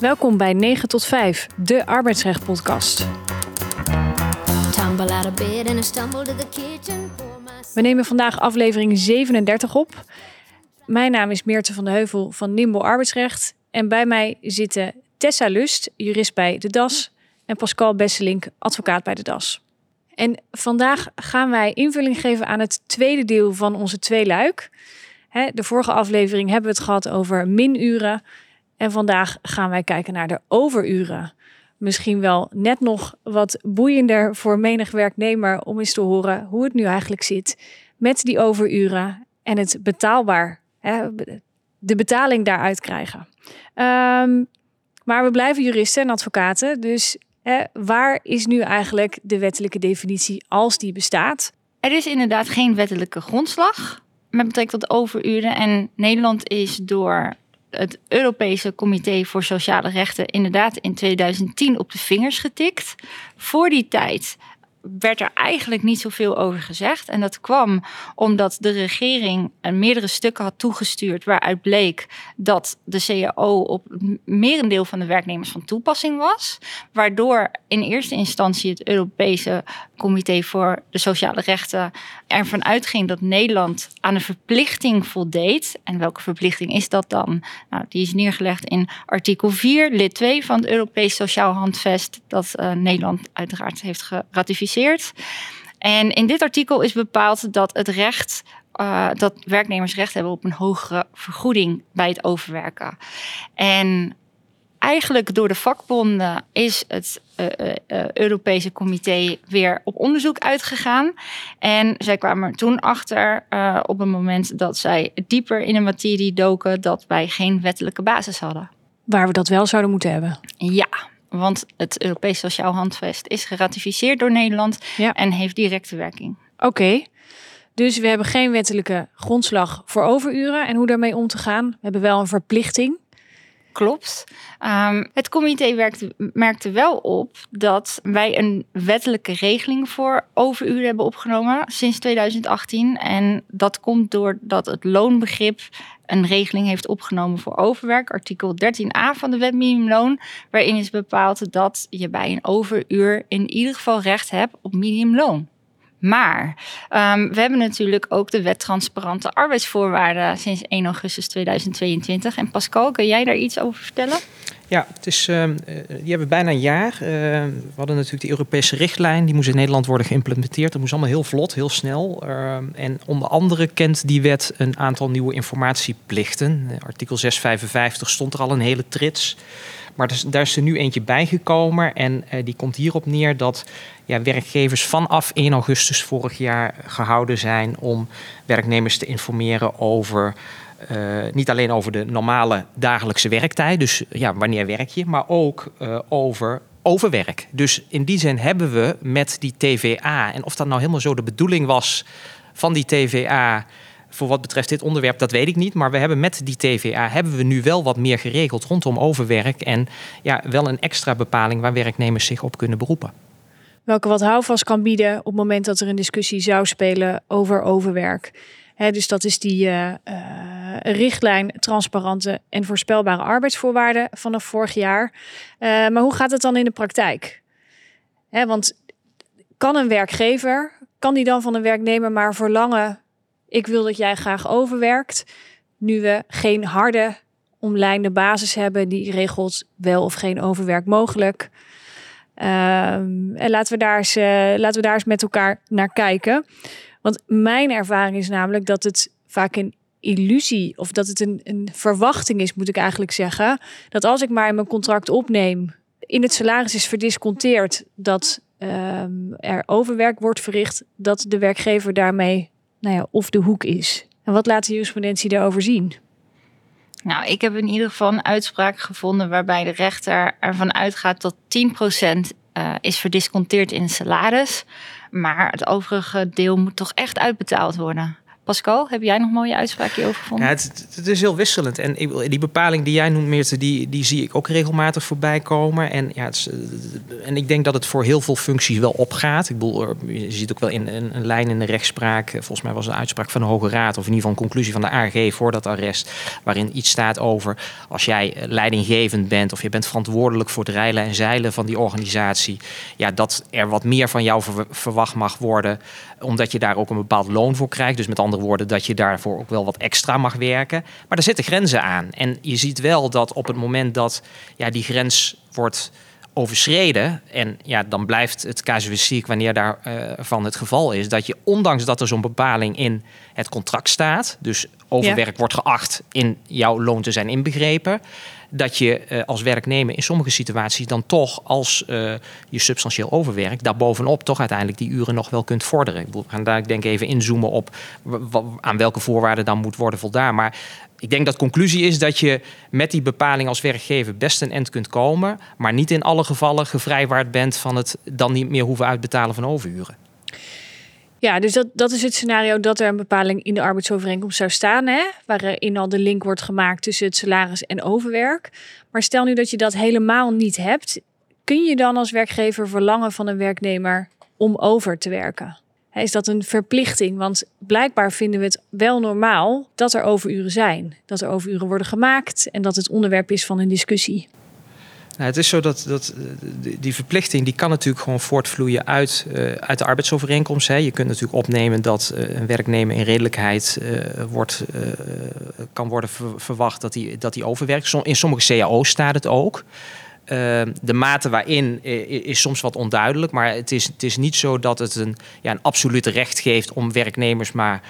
Welkom bij 9 tot 5, de. Pour myself We nemen vandaag aflevering 37 op. Mijn naam is Meerte van de Heuvel van Nimbo Arbeidsrecht. En bij mij zitten Tessa Lust, jurist bij de DAS. En Pascal Besselink, advocaat bij de DAS. En vandaag gaan wij invulling geven aan het tweede deel van onze tweeluik. De vorige aflevering hebben we het gehad over minuren. En vandaag gaan wij kijken naar de overuren. Misschien wel net nog wat boeiender voor menig werknemer om eens te horen hoe het nu eigenlijk zit met die overuren en het betaalbaar, hè, de betaling daaruit krijgen. Ehm, maar we blijven juristen en advocaten, dus hè, waar is nu eigenlijk de wettelijke definitie als die bestaat? Er is inderdaad geen wettelijke grondslag met betrekking tot overuren. En Nederland is door het Europese Comité voor Sociale Rechten inderdaad in 2010 op de vingers getikt. Voor die tijd werd er eigenlijk niet zoveel over gezegd. En dat kwam omdat de regering meerdere stukken had toegestuurd waaruit bleek dat de CAO op merendeel van de werknemers van toepassing was. Waardoor in eerste instantie het Europese Comité voor de Sociale Rechten ervan uitging dat Nederland aan een verplichting voldeed. En welke verplichting is dat dan? Nou, die is neergelegd in artikel 4, lid 2 van het Europees Sociaal Handvest, dat eh, Nederland uiteraard heeft geratificeerd. En in dit artikel is bepaald dat het recht. eh, dat werknemers recht hebben op een hogere vergoeding bij het overwerken. En eigenlijk door de vakbonden is het eh, eh, eh, Europese comité weer op onderzoek uitgegaan. En zij kwamen er toen achter op het moment dat zij dieper in de materie doken dat wij geen wettelijke basis hadden. Waar we dat wel zouden moeten hebben. Ja, want het Europees Sociaal Handvest is geratificeerd door Nederland Ja. en heeft directe werking. Oké, dus we hebben geen wettelijke grondslag voor overuren en hoe daarmee om te gaan. We hebben wel een verplichting. Klopt. Ehm, het comité merkte wel op dat wij een wettelijke regeling voor overuren hebben opgenomen sinds 2018. En dat komt doordat het loonbegrip een regeling heeft opgenomen voor overwerk. Artikel 13a van de wet minimumloon. Waarin is bepaald dat je bij een overuur in ieder geval recht hebt op minimumloon. Maar ehm, we hebben natuurlijk ook de wet transparante arbeidsvoorwaarden sinds 1 augustus 2022. En Pascal, kun jij daar iets over vertellen? Ja, het is, uh, die hebben bijna een jaar. Uh, we hadden natuurlijk de Europese richtlijn, die moest in Nederland worden geïmplementeerd. Dat moest allemaal heel vlot, heel snel. En onder andere kent die wet een aantal nieuwe informatieplichten. artikel 655 stond er al een hele trits. Maar daar is er nu eentje bijgekomen en uh, die komt hierop neer dat ja, werkgevers vanaf 1 augustus vorig jaar gehouden zijn om werknemers te informeren over uh, niet alleen over de normale dagelijkse werktijd, dus ja, wanneer werk je, maar ook uh, over overwerk. Dus in die zin hebben we met die TVA, en of dat nou helemaal zo de bedoeling was van die TVA voor wat betreft dit onderwerp, dat weet ik niet. Maar we hebben met die TVA hebben we nu wel wat meer geregeld rondom overwerk. En ja, wel een extra bepaling waar werknemers zich op kunnen beroepen. Welke wat houvast kan bieden op het moment dat er een discussie zou spelen over overwerk. He, dus dat is die uh, uh, richtlijn transparante en voorspelbare arbeidsvoorwaarden vanaf vorig jaar. Uh, maar hoe gaat het dan in de praktijk? He, want kan een werkgever, kan die dan van een werknemer maar verlangen ik wil dat jij graag overwerkt. Nu we geen harde omlijnde basis hebben die regelt wel of geen overwerk mogelijk. Um, en laten we, daar eens, uh, laten we daar eens met elkaar naar kijken. Want mijn ervaring is namelijk dat het vaak een illusie of dat het een, een verwachting is, moet ik eigenlijk zeggen. Dat als ik maar in mijn contract opneem, in het salaris is verdisconteerd dat um, er overwerk wordt verricht, dat de werkgever daarmee nou ja, of de hoek is. En wat laat de jurisprudentie daarover zien? Nou, ik heb in ieder geval een uitspraak gevonden waarbij de rechter ervan uitgaat dat 10% uh, is verdisconteerd in salaris. Maar het overige deel moet toch echt uitbetaald worden. Pascal, heb jij nog mooie uitspraken hierover gevonden? Ja, het, het is heel wisselend. En die bepaling die jij noemt, Meerte, die, die zie ik ook regelmatig voorbij komen. En, ja, eh, en ik denk dat het voor heel veel functies wel opgaat. Ik bedoel, je ziet ook wel in een, lijn in de rechtspraak. eh, Volgens mij was een uitspraak van de Hoge Raad, of in ieder geval een conclusie van de AG voor dat arrest. Waarin iets staat over als jij eh, leidinggevend bent of je bent verantwoordelijk voor het rijlen en zeilen van die organisatie. Ja, dat er wat meer van jou ver- verwacht mag worden, omdat je daar ook een bepaald loon voor krijgt. Dus met andere woorden, dat je daarvoor ook wel wat extra mag werken. Maar er zitten grenzen aan. En je ziet wel dat op het moment dat ja, die grens wordt overschreden. En ja, dan blijft het casuïstiek wanneer daarvan van het geval is. Dat je ondanks dat er zo'n bepaling in het contract staat. Dus overwerk wordt geacht in jouw loon te zijn inbegrepen. Dat je eh, als werknemer in sommige situaties dan toch als eh, je substantieel overwerkt. Daarbovenop toch uiteindelijk die uren nog wel kunt vorderen. Ik bedoel, we gaan daar ik denk even inzoomen op aan welke voorwaarden dan moet worden voldaan. Maar ik denk dat conclusie is dat je met die bepaling als werkgever best een end kunt komen, maar niet in alle gevallen gevrijwaard bent van het dan niet meer hoeven uitbetalen van overuren. Ja, dus dat, dat is het scenario dat er een bepaling in de arbeidsovereenkomst zou staan, hè? waarin al de link wordt gemaakt tussen het salaris en overwerk. Maar stel nu dat je dat helemaal niet hebt, kun je dan als werkgever verlangen van een werknemer om over te werken? Is dat een verplichting? Want blijkbaar vinden we het wel normaal dat er overuren zijn, dat er overuren worden gemaakt en dat het onderwerp is van een discussie. Nou, het is zo dat, dat eh, die- die verplichting die kan natuurlijk gewoon voortvloeien uit, eh, uit de arbeidsovereenkomst. Hè. Je kunt natuurlijk opnemen dat eh, een werknemer in redelijkheid wordt, kan worden ver- verwacht dat hij dat hij overwerkt. In sommige cao's staat het ook. Eh, de mate waarin is soms wat onduidelijk, maar het is, het is niet zo dat het een, ja, een absolute recht geeft om werknemers maar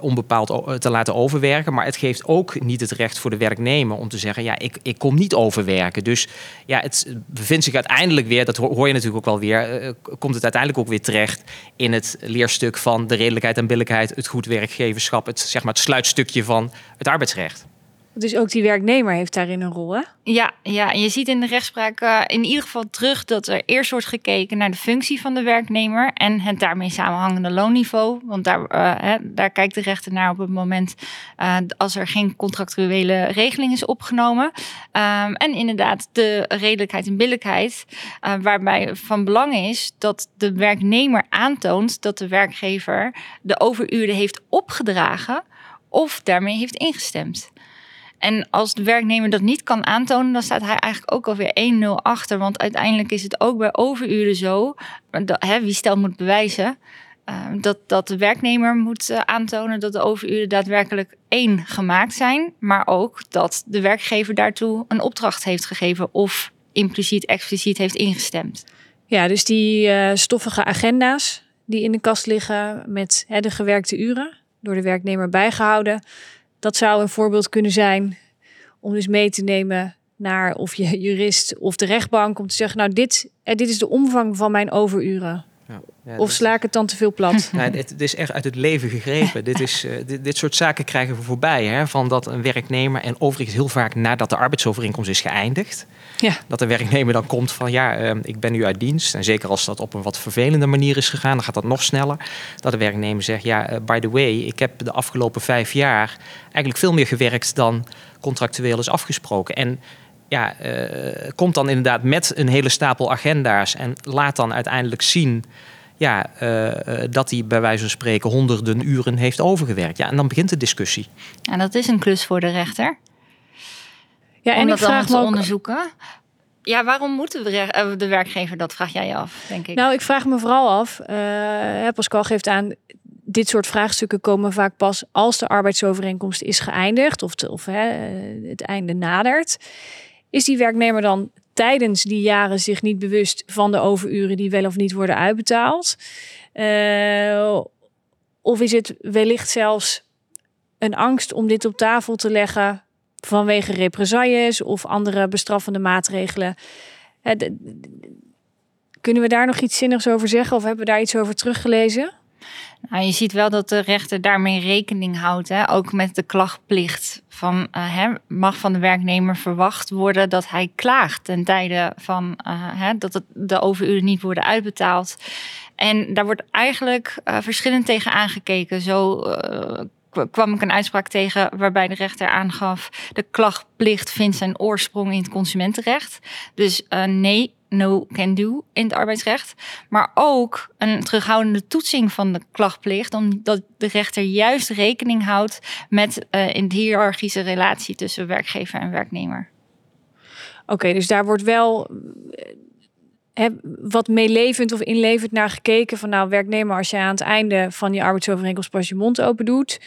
onbepaald o- te laten overwerken. Maar het geeft ook niet het recht voor de werknemer om te zeggen: ja, ik, ik kom niet overwerken. Dus ja, het bevindt zich uiteindelijk weer, dat ho- hoor je natuurlijk ook wel weer, eh, komt het uiteindelijk ook weer terecht in het leerstuk van de redelijkheid en billijkheid, het goed werkgeverschap, het, zeg maar, het sluitstukje van het arbeidsrecht. Dus ook die werknemer heeft daarin een rol, hè? Ja, ja, je ziet in de rechtspraak eh, in ieder geval terug dat er eerst wordt gekeken naar de functie van de werknemer en het daarmee samenhangende loonniveau. Want daar, eh, hè, daar kijkt de rechter naar op het moment eh, als er geen contractuele regeling is opgenomen. Ehm, en inderdaad de redelijkheid en billijkheid, waarbij van belang is dat de werknemer aantoont dat de werkgever de overuren heeft opgedragen of daarmee heeft ingestemd. En als de werknemer dat niet kan aantonen, dan staat hij eigenlijk ook alweer 1-0 achter. Want uiteindelijk is het ook bij overuren zo, hè, wie stelt moet bewijzen, eh, dat, dat de werknemer moet eh, aantonen dat de overuren daadwerkelijk één gemaakt zijn. Maar ook dat de werkgever daartoe een opdracht heeft gegeven of impliciet, expliciet heeft ingestemd. Ja, dus die eh, stoffige agenda's die in de kast liggen met hè, de gewerkte uren door de werknemer bijgehouden. Dat zou een voorbeeld kunnen zijn om dus mee te nemen naar of je jurist of de rechtbank om te zeggen, nou dit, eh, dit is de omvang van mijn overuren. Ja, Of sla ik het dan te veel plat? Nee, het, het is echt uit het leven gegrepen. dit, is, eh, dit, dit soort zaken krijgen we voorbij. Hè? Van dat een werknemer, en overigens heel vaak nadat de arbeidsovereenkomst is geëindigd, Ja. dat de werknemer dan komt van ja, eh, ik ben nu uit dienst. En zeker als dat op een wat vervelende manier is gegaan, dan gaat dat nog sneller. Dat de werknemer zegt, ja, eh, by the way, ik heb de afgelopen vijf jaar eigenlijk veel meer gewerkt dan contractueel is afgesproken. En ja, eh, komt dan inderdaad met een hele stapel agenda's en laat dan uiteindelijk zien ja, eh, eh, dat hij bij wijze van spreken honderden uren heeft overgewerkt. Ja, en dan begint de discussie. En dat is een klus voor de rechter. Ja, om en ik vraag allemaal me te ook, onderzoeken. Ja, waarom moeten eh, de werkgever dat? Vraag jij je af, denk ik. nou, ik vraag me vooral af. eh, hè, Pascal geeft aan, dit soort vraagstukken komen vaak pas als de arbeidsovereenkomst is geëindigd of, te- of hè, het einde nadert. Is die werknemer dan tijdens die jaren zich niet bewust van de overuren die wel of niet worden uitbetaald? Eh, of is het wellicht zelfs een angst om dit op tafel te leggen vanwege represailles of andere bestraffende maatregelen? Eh, Kunnen we daar nog iets zinnigs over zeggen of hebben we daar iets over teruggelezen? Nou, je ziet wel dat de rechter daarmee rekening houdt. Hè? Ook met de klachtplicht van eh, hè, mag van de werknemer verwacht worden dat hij klaagt ten tijde van eh, hè, dat de overuren niet worden uitbetaald. En daar wordt eigenlijk uh, verschillend tegen aangekeken. Zo uh, kwam ik een uitspraak tegen waarbij de rechter aangaf: de klachtplicht vindt zijn oorsprong in het consumentenrecht. Dus uh, nee, no can do in het arbeidsrecht. Maar ook een terughoudende toetsing van de klachtplicht, omdat de rechter juist rekening houdt met uh, een hiërarchische relatie tussen werkgever en werknemer. Oké, dus daar wordt wel He, wat meelevend of inlevend naar gekeken van nou werknemer als je aan het einde van die arbeidsovereenkomst pas je mond open doet,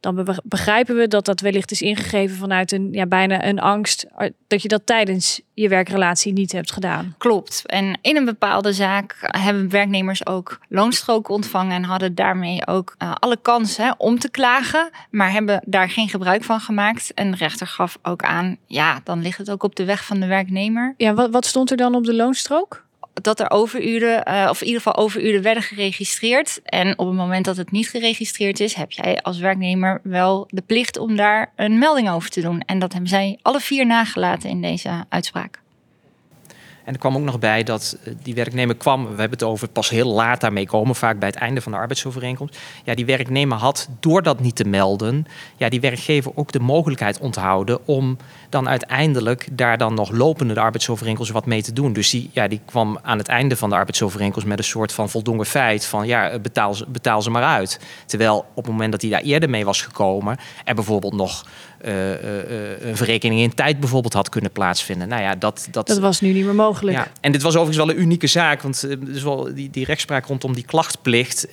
dan begrijpen we dat dat wellicht is ingegeven vanuit een ja, bijna een angst dat je dat tijdens je werkrelatie niet hebt gedaan. Klopt. En in een bepaalde zaak hebben werknemers ook loonstroken ontvangen en hadden daarmee ook uh, alle kans hè, om te klagen, maar hebben daar geen gebruik van gemaakt. En de rechter gaf ook aan, ja, dan ligt het ook op de weg van de werknemer. Ja, wat, wat stond er dan op de loonstrook? Dat er overuren, uh, of in ieder geval overuren werden geregistreerd. En op het moment dat het niet geregistreerd is, heb jij als werknemer wel de plicht om daar een melding over te doen. En dat hebben zij alle vier nagelaten in deze uitspraak. En er kwam ook nog bij dat eh, die werknemer kwam, we hebben het over pas heel laat daarmee komen, vaak bij het einde van de arbeidsovereenkomst. Ja, die werknemer had door dat niet te melden, ja, die werkgever ook de mogelijkheid onthouden om dan uiteindelijk daar dan nog lopende de arbeidsovereenkomst wat mee te doen. Dus die, ja, die kwam aan het einde van de arbeidsovereenkomst met een soort van voldongen feit van ja, eh, betaal betaal ze maar uit. Terwijl op het moment dat hij daar eerder mee was gekomen, er bijvoorbeeld nog een verrekening in tijd bijvoorbeeld had kunnen plaatsvinden. Nou ja, dat, dat, dat was nu niet meer mogelijk. Ja. En dit was overigens wel een unieke zaak, want dus wel, die, die rechtspraak rondom die klachtplicht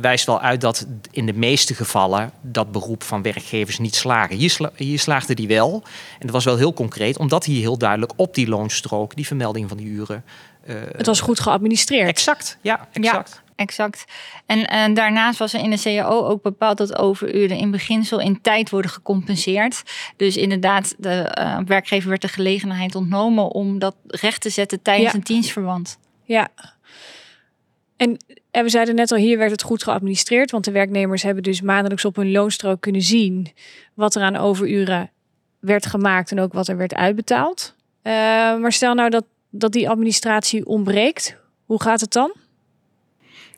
wijst wel uit dat in de meeste gevallen dat beroep van werkgevers niet slagen. Hier, sla, hier slaagde die wel. En dat was wel heel concreet, omdat hier heel duidelijk op die loonstrook die vermelding van die uren. het was goed geadministreerd. Exact, ja, exact. Ja exact. En, en daarnaast was er in de CAO ook bepaald dat overuren in beginsel in tijd worden gecompenseerd. Dus inderdaad, de uh, werkgever werd de gelegenheid ontnomen om dat recht te zetten tijdens Ja. een dienstverband. Ja. En, en we zeiden net al, hier werd het goed geadministreerd. Want de werknemers hebben dus maandelijks op hun loonstrook kunnen zien wat er aan overuren werd gemaakt en ook wat er werd uitbetaald. Uh, maar stel nou dat, dat die administratie ontbreekt. Hoe gaat het dan?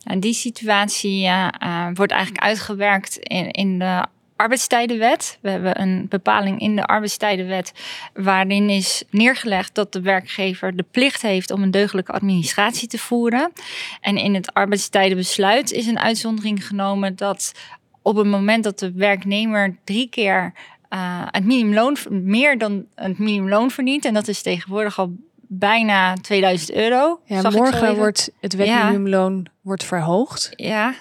En die situatie uh, wordt eigenlijk uitgewerkt in, in de arbeidstijdenwet. We hebben een bepaling in de arbeidstijdenwet waarin is neergelegd dat de werkgever de plicht heeft om een deugdelijke administratie te voeren. En in het arbeidstijdenbesluit is een uitzondering genomen dat op het moment dat de werknemer drie keer uh, het minimumloon meer dan het minimumloon verdient, en dat is tegenwoordig al bijna 2000 euro. Ja, morgen wordt het wetminimumloon wordt verhoogd. Ja,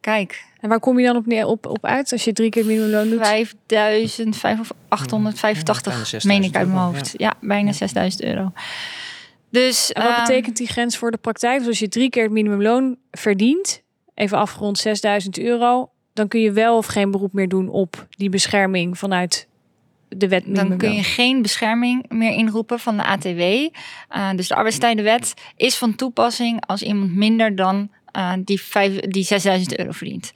kijk. En waar kom je dan op, neer, op, op uit als je drie keer minimumloon doet? 5885, meen ik uit mijn hoofd. Ja, bijna 6000 euro. Dus, En wat ehm, betekent die grens voor de praktijk? Dus als je drie keer het minimumloon verdient, even afgerond 6000 euro, dan kun je wel of geen beroep meer doen op die bescherming vanuit de wet dan kun je geen bescherming meer inroepen van de ATW. Uh, dus de arbeidstijdenwet is van toepassing als iemand minder dan uh, die, vijf, die 6000 euro verdient.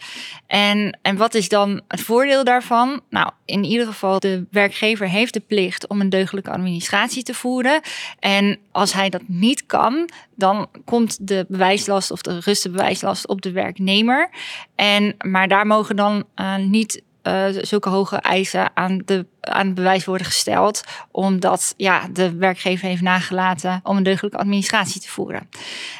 En, en wat is dan het voordeel daarvan? Nou, in ieder geval, de werkgever heeft de plicht om een deugdelijke administratie te voeren. En als hij dat niet kan, dan komt de bewijslast of de rust de bewijslast op de werknemer. En, maar daar mogen dan uh, niet uh, zulke hoge eisen aan, de, aan het bewijs worden gesteld. Omdat ja, de werkgever heeft nagelaten om een deugdelijke administratie te voeren.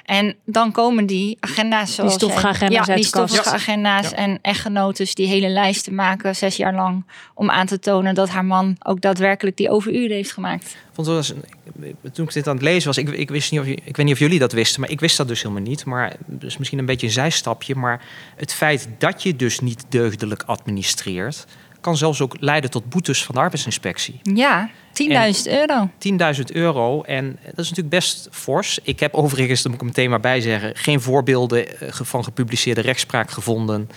En dan komen die agenda's zoals... Die stoffige agenda's Ja, uit die stoffige agenda's Ja. en echtgenotes die hele lijsten maken, zes jaar lang. Om aan te tonen dat haar man ook daadwerkelijk die overuren heeft gemaakt. vond het was, toen ik dit aan het lezen was, ik, ik wist niet of ik weet niet of jullie dat wisten, maar ik wist dat dus helemaal niet. Maar dus misschien een beetje een zijstapje. Maar het feit dat je dus niet deugdelijk administreert, kan zelfs ook leiden tot boetes van de arbeidsinspectie. Ja, 10.000 euro. 10.000 euro. En dat is natuurlijk best fors. Ik heb overigens, dat moet ik meteen maar bij zeggen, geen voorbeelden eh, van gepubliceerde rechtspraak gevonden.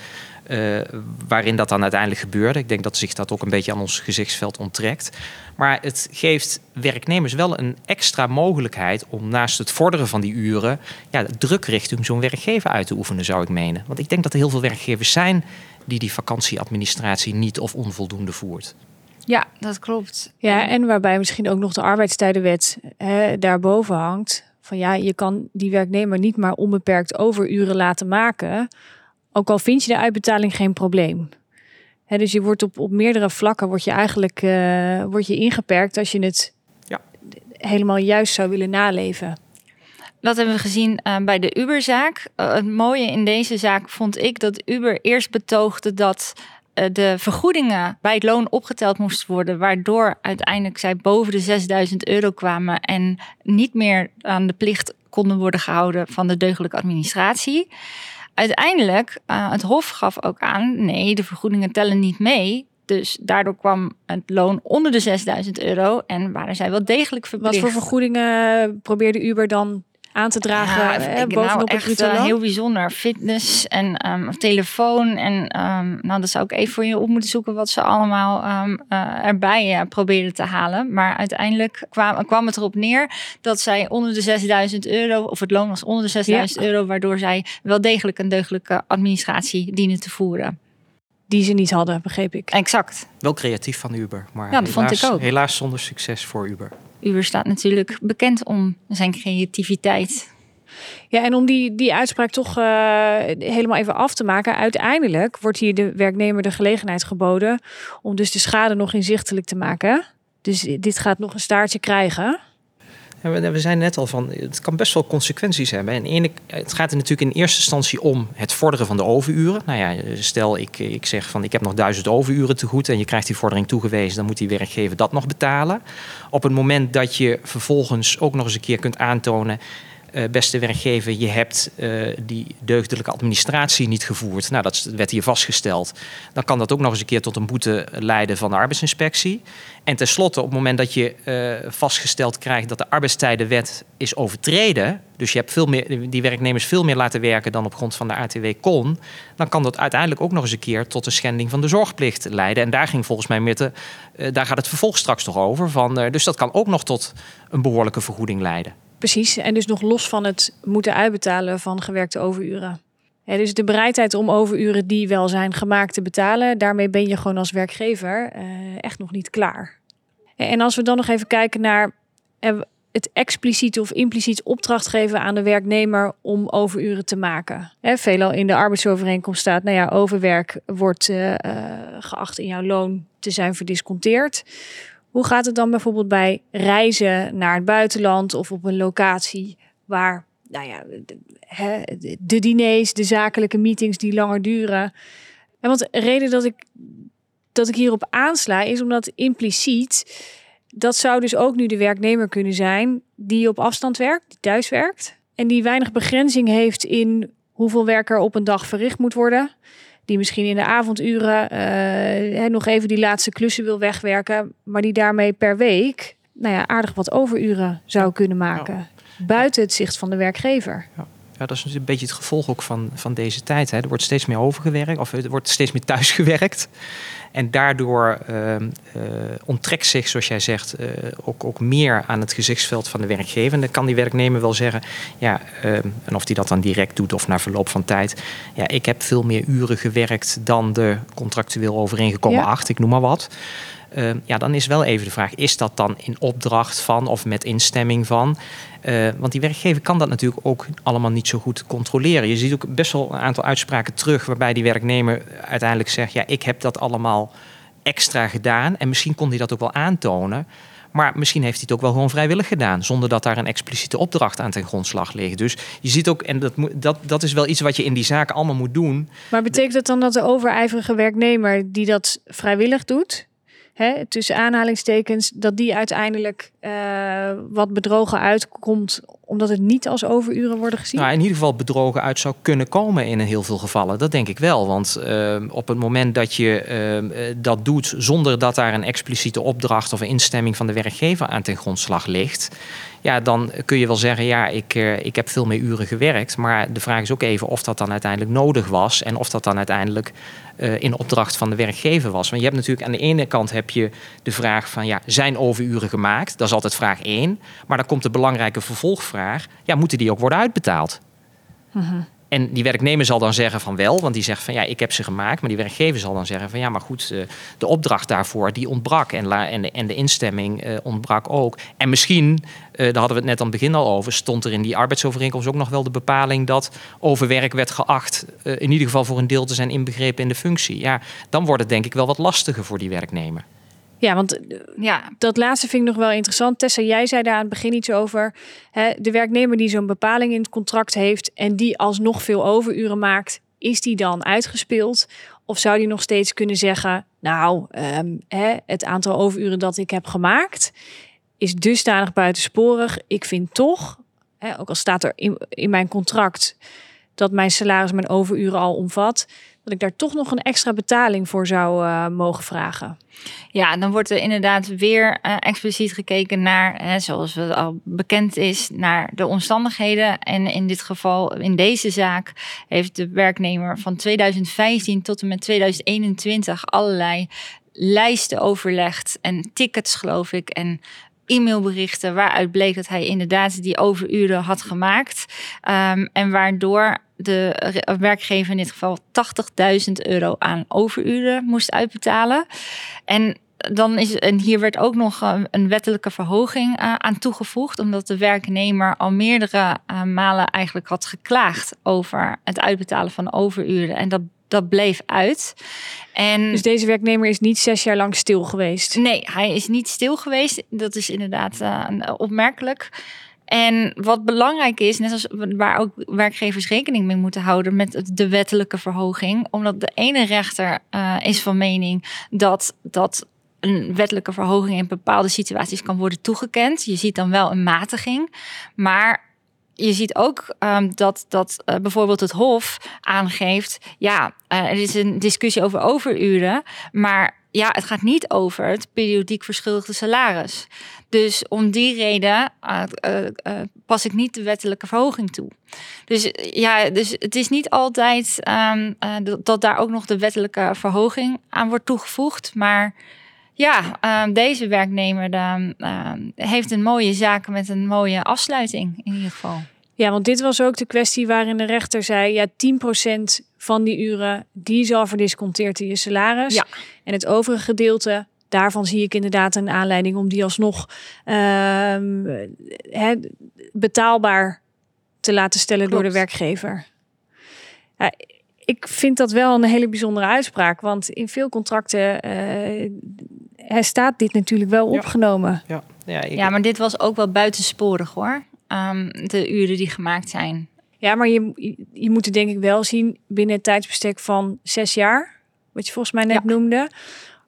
eh, waarin dat dan uiteindelijk gebeurde. Ik denk dat zich dat ook een beetje aan ons gezichtsveld onttrekt. Maar het geeft werknemers wel een extra mogelijkheid om naast het vorderen van die uren ja, druk richting zo'n werkgever uit te oefenen, zou ik menen. Want ik denk dat er heel veel werkgevers zijn die die vakantieadministratie niet of onvoldoende voert. Ja, dat klopt. Ja, en waarbij misschien ook nog de arbeidstijdenwet hè, daarboven hangt. Van ja, je kan die werknemer niet maar onbeperkt overuren laten maken. Ook al vind je de uitbetaling geen probleem. Hè, dus je wordt op, op meerdere vlakken wordt je eigenlijk uh, wordt je ingeperkt als je het Ja. helemaal juist zou willen naleven. Dat hebben we gezien uh, bij de Uberzaak. Uh, het mooie in deze zaak vond ik dat Uber eerst betoogde dat uh, de vergoedingen bij het loon opgeteld moesten worden, waardoor uiteindelijk zij boven de 6000 euro kwamen en niet meer aan de plicht konden worden gehouden van de deugdelijke administratie. Uiteindelijk, het Hof gaf ook aan, nee, de vergoedingen tellen niet mee. Dus daardoor kwam het loon onder de 6000 euro en waren zij wel degelijk verplicht. Wat voor vergoedingen probeerde Uber dan aan te dragen ja, eh, ik, bovenop nou, het echt uh, loon? heel bijzonder. Fitness en um, telefoon. En um, nou, dat zou ik even voor je op moeten zoeken wat ze allemaal um, uh, erbij uh, probeerden te halen. Maar uiteindelijk kwam, kwam het erop neer dat zij onder de 6000 euro, of het loon was onder de 6000 ja. euro, waardoor zij wel degelijk een deugdelijke administratie dienen te voeren. Die ze niet hadden, begreep ik. Exact. Wel creatief van Uber, maar ja, dat helaas, vond ik ook. helaas zonder succes voor Uber. Uber staat natuurlijk bekend om zijn creativiteit. Ja, en om die, die uitspraak toch uh, helemaal even af te maken. Uiteindelijk wordt hier de werknemer de gelegenheid geboden om dus de schade nog inzichtelijk te maken. Dus dit gaat nog een staartje krijgen. We zijn net al van, het kan best wel consequenties hebben. En ene, het gaat er natuurlijk in eerste instantie om het vorderen van de overuren. Nou ja, stel ik, ik zeg van ik heb nog duizend overuren te goed en je krijgt die vordering toegewezen, dan moet die werkgever dat nog betalen. Op het moment dat je vervolgens ook nog eens een keer kunt aantonen uh, beste werkgever, je hebt uh, die deugdelijke administratie niet gevoerd. Nou, dat werd hier vastgesteld. Dan kan dat ook nog eens een keer tot een boete leiden van de arbeidsinspectie. En tenslotte, op het moment dat je uh, vastgesteld krijgt dat de arbeidstijdenwet is overtreden, dus je hebt veel meer, die werknemers veel meer laten werken dan op grond van de ATW kon, dan kan dat uiteindelijk ook nog eens een keer tot een schending van de zorgplicht leiden. En daar ging volgens mij daar gaat het vervolg straks toch over. Van, dus dat kan ook nog tot een behoorlijke vergoeding leiden. Precies, en dus nog los van het moeten uitbetalen van gewerkte overuren. Ja, dus de bereidheid om overuren die wel zijn gemaakt te betalen, daarmee ben je gewoon als werkgever uh, echt nog niet klaar. En als we dan nog even kijken naar uh, het expliciet of impliciet opdracht geven aan de werknemer om overuren te maken. Veelal in de arbeidsovereenkomst staat, nou ja, overwerk wordt uh, geacht in jouw loon te zijn verdisconteerd. Hoe gaat het dan bijvoorbeeld bij reizen naar het buitenland of op een locatie waar, nou ja, de, de diners, de zakelijke meetings die langer duren? En want de reden dat ik, dat ik hierop aansla is omdat impliciet, dat zou dus ook nu de werknemer kunnen zijn die op afstand werkt, die thuis werkt en die weinig begrenzing heeft in hoeveel werk er op een dag verricht moet worden die misschien in de avonduren uh, nog even die laatste klussen wil wegwerken, maar die daarmee per week nou ja, aardig wat overuren zou kunnen maken. Ja. Buiten het zicht van de werkgever. Ja. Ja, dat is een beetje het gevolg ook van, van deze tijd. Hè. Er wordt steeds meer overgewerkt, of er wordt steeds meer thuisgewerkt. En daardoor uh, uh, onttrekt zich, zoals jij zegt, uh, ook, ook meer aan het gezichtsveld van de werkgever. En dan kan die werknemer wel zeggen, ja, en of die dat dan direct doet of na verloop van tijd. Ja, ik heb veel meer uren gewerkt dan de contractueel overeengekomen ja. acht, ik noem maar wat. Uh, ja, dan is wel even de vraag: is dat dan in opdracht van of met instemming van? Uh, want die werkgever kan dat natuurlijk ook allemaal niet zo goed controleren. Je ziet ook best wel een aantal uitspraken terug waarbij die werknemer uiteindelijk zegt: ja, ik heb dat allemaal extra gedaan. En misschien kon hij dat ook wel aantonen. Maar misschien heeft hij het ook wel gewoon vrijwillig gedaan, zonder dat daar een expliciete opdracht aan ten grondslag ligt. Dus je ziet ook, en dat, dat, dat is wel iets wat je in die zaken allemaal moet doen. Maar betekent dat dan dat de overijverige werknemer die dat vrijwillig doet, Hè, tussen aanhalingstekens, dat die uiteindelijk uh, wat bedrogen uitkomt, omdat het niet als overuren worden gezien? Nou, in ieder geval bedrogen uit zou kunnen komen in heel veel gevallen. Dat denk ik wel. Want uh, op het moment dat je uh, dat doet zonder dat daar een expliciete opdracht of instemming van de werkgever aan ten grondslag ligt. Ja, dan kun je wel zeggen, ja, ik, ik heb veel meer uren gewerkt. Maar de vraag is ook even of dat dan uiteindelijk nodig was. En of dat dan uiteindelijk uh, in opdracht van de werkgever was. Want je hebt natuurlijk aan de ene kant heb je de vraag van, ja, zijn overuren gemaakt? Dat is altijd vraag één. Maar dan komt de belangrijke vervolgvraag, ja, moeten die ook worden uitbetaald? -hmm. en die werknemer zal dan zeggen van wel, want die zegt van ja, ik heb ze gemaakt. Maar die werkgever zal dan zeggen van ja, maar goed, eh, de opdracht daarvoor die ontbrak. En, la, en, de, en de instemming eh, ontbrak ook. En misschien, eh, daar hadden we het net aan het begin al over, stond er in die arbeidsovereenkomst ook nog wel de bepaling dat overwerk werd geacht, in ieder geval voor een deel te zijn inbegrepen in de functie. Ja, dan wordt het denk ik wel wat lastiger voor die werknemer. Ja, want eh, Ja, dat laatste vind ik nog wel interessant. Tessa, jij zei daar aan het begin iets over. Hè, de werknemer die zo'n bepaling in het contract heeft en die alsnog veel overuren maakt, is die dan uitgespeeld? Of zou die nog steeds kunnen zeggen, nou, ehm, hè, het aantal overuren dat ik heb gemaakt is dusdanig buitensporig. Ik vind toch, hè, ook al staat er in, in mijn contract dat mijn salaris mijn overuren al omvat, dat ik daar toch nog een extra betaling voor zou eh, mogen vragen. Ja, dan wordt er inderdaad weer eh, expliciet gekeken naar, hè, zoals het al bekend is, naar de omstandigheden. En in dit geval, in deze zaak, heeft de werknemer van 2015 tot en met 2021 allerlei lijsten overlegd en tickets, geloof ik, en e-mailberichten waaruit bleek dat hij inderdaad die overuren had gemaakt. Ehm, en waardoor de werkgever in dit geval 80.000 euro aan overuren moest uitbetalen. En dan is en hier werd ook nog eh, een wettelijke verhoging eh, aan toegevoegd, omdat de werknemer al meerdere eh, malen eigenlijk had geklaagd over het uitbetalen van overuren. En dat, dat bleef uit. En Dus deze werknemer is niet zes jaar lang stil geweest. Nee, hij is niet stil geweest. Dat is inderdaad opmerkelijk. En wat belangrijk is, net als waar ook werkgevers rekening mee moeten houden met de wettelijke verhoging, omdat de ene rechter eh, is van mening dat dat een wettelijke verhoging in bepaalde situaties kan worden toegekend. Je ziet dan wel een matiging, maar je ziet ook ehm, dat, dat eh, bijvoorbeeld het Hof aangeeft: ja, eh, er is een discussie over overuren, maar ja, het gaat niet over het periodiek verschuldigde salaris. Dus om die reden eh, eh, eh, pas ik niet de wettelijke verhoging toe. Dus ja, dus het is niet altijd ehm, eh, dat, daar ook nog de wettelijke verhoging aan wordt toegevoegd, maar. Ja, ehm, deze werknemer ehm, heeft een mooie zaak met een mooie afsluiting in ieder geval. Ja, want dit was ook de kwestie waarin de rechter zei: ja, 10% van die uren die zal verdisconteerd in je salaris. Ja. En het overige gedeelte, daarvan zie ik inderdaad een aanleiding om die alsnog ehm, hè, betaalbaar te laten stellen door de werkgever. Ja, ik vind dat wel een hele bijzondere uitspraak, want in veel contracten eh, er staat dit natuurlijk wel Ja. opgenomen. Ja, ja, ik, Ja, maar dit was ook wel buitensporig hoor. Ehm, de uren die gemaakt zijn. Ja, maar je, je- moet het denk ik wel zien binnen het tijdsbestek van zes jaar. Wat je volgens mij net Ja. noemde.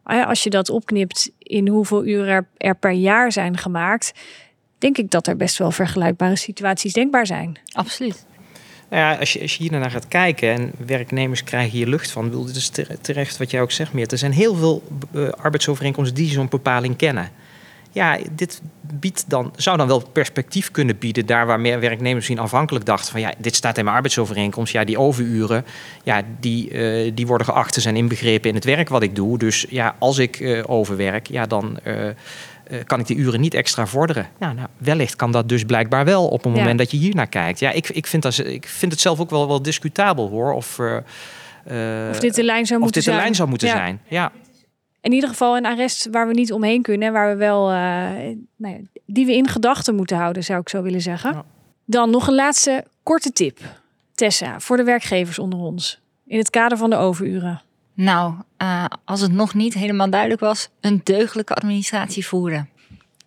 Ah ja, Als je dat opknipt in hoeveel uren er, er per jaar zijn gemaakt. Denk ik dat er best wel vergelijkbare situaties denkbaar zijn. Absoluut. Nou ja, als je, als je hier naar gaat kijken en werknemers krijgen hier lucht van, wil dit is tere- terecht wat jij ook zegt, Meert. Er zijn heel veel eh, arbeidsovereenkomsten die zo'n bepaling kennen. Ja, dit biedt dan, zou dan wel perspectief kunnen bieden, daar waar meer werknemers misschien afhankelijk dachten van ja, dit staat in mijn arbeidsovereenkomst. Ja, die overuren, ja, die, eh, die worden geacht te zijn inbegrepen in het werk wat ik doe. Dus ja, als ik eh, overwerk, ja, dan eh, kan ik die uren niet extra vorderen. Nou, nou, wellicht kan dat dus blijkbaar wel op het Ja. moment dat je hier naar kijkt. Ja, ik, ik, vind dat, ik vind het zelf ook wel, wel discutabel hoor. Of, Of dit de lijn zou of moeten zijn. lijn zou moeten Ja. zijn. Ja. In ieder geval een arrest waar we niet omheen kunnen. Waar we wel, eh, nou ja, die we in gedachten moeten houden, zou ik zo willen zeggen. Ja. Dan nog een laatste korte tip. Tessa, voor de werkgevers onder ons. In het kader van de overuren. Nou, eh, als het nog niet helemaal duidelijk was, een deugdelijke administratie voeren.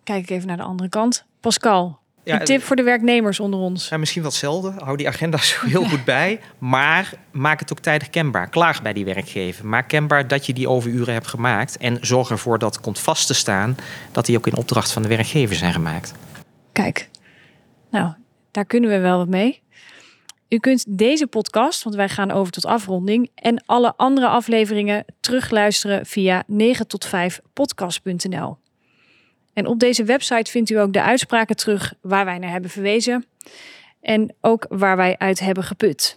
Kijk ik even naar de andere kant. Pascal, Ja, een tip voor de werknemers onder ons. Ja, misschien wel hetzelfde. Hou die agenda zo heel goed bij. Maar maak het ook tijdig kenbaar. Klaag bij die werkgever. Maak kenbaar dat je die overuren hebt gemaakt. En zorg ervoor dat komt vast te staan dat die ook in opdracht van de werkgever zijn gemaakt. Kijk, nou, daar kunnen we wel wat mee. U kunt deze podcast, want wij gaan over tot afronding, en alle andere afleveringen terugluisteren via 9 tot 5 podcast.nl. En op deze website vindt u ook de uitspraken terug waar wij naar hebben verwezen en ook waar wij uit hebben geput.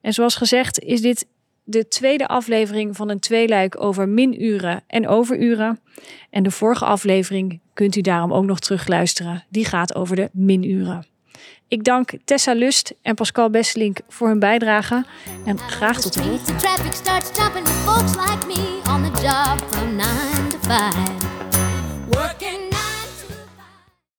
En zoals gezegd is dit de tweede aflevering van een tweeluik over minuren en overuren. En de vorige aflevering kunt u daarom ook nog terugluisteren. Die gaat over de minuren. Ik dank Tessa Lust en Pascal Besselink voor hun bijdrage. En graag tot de volgende.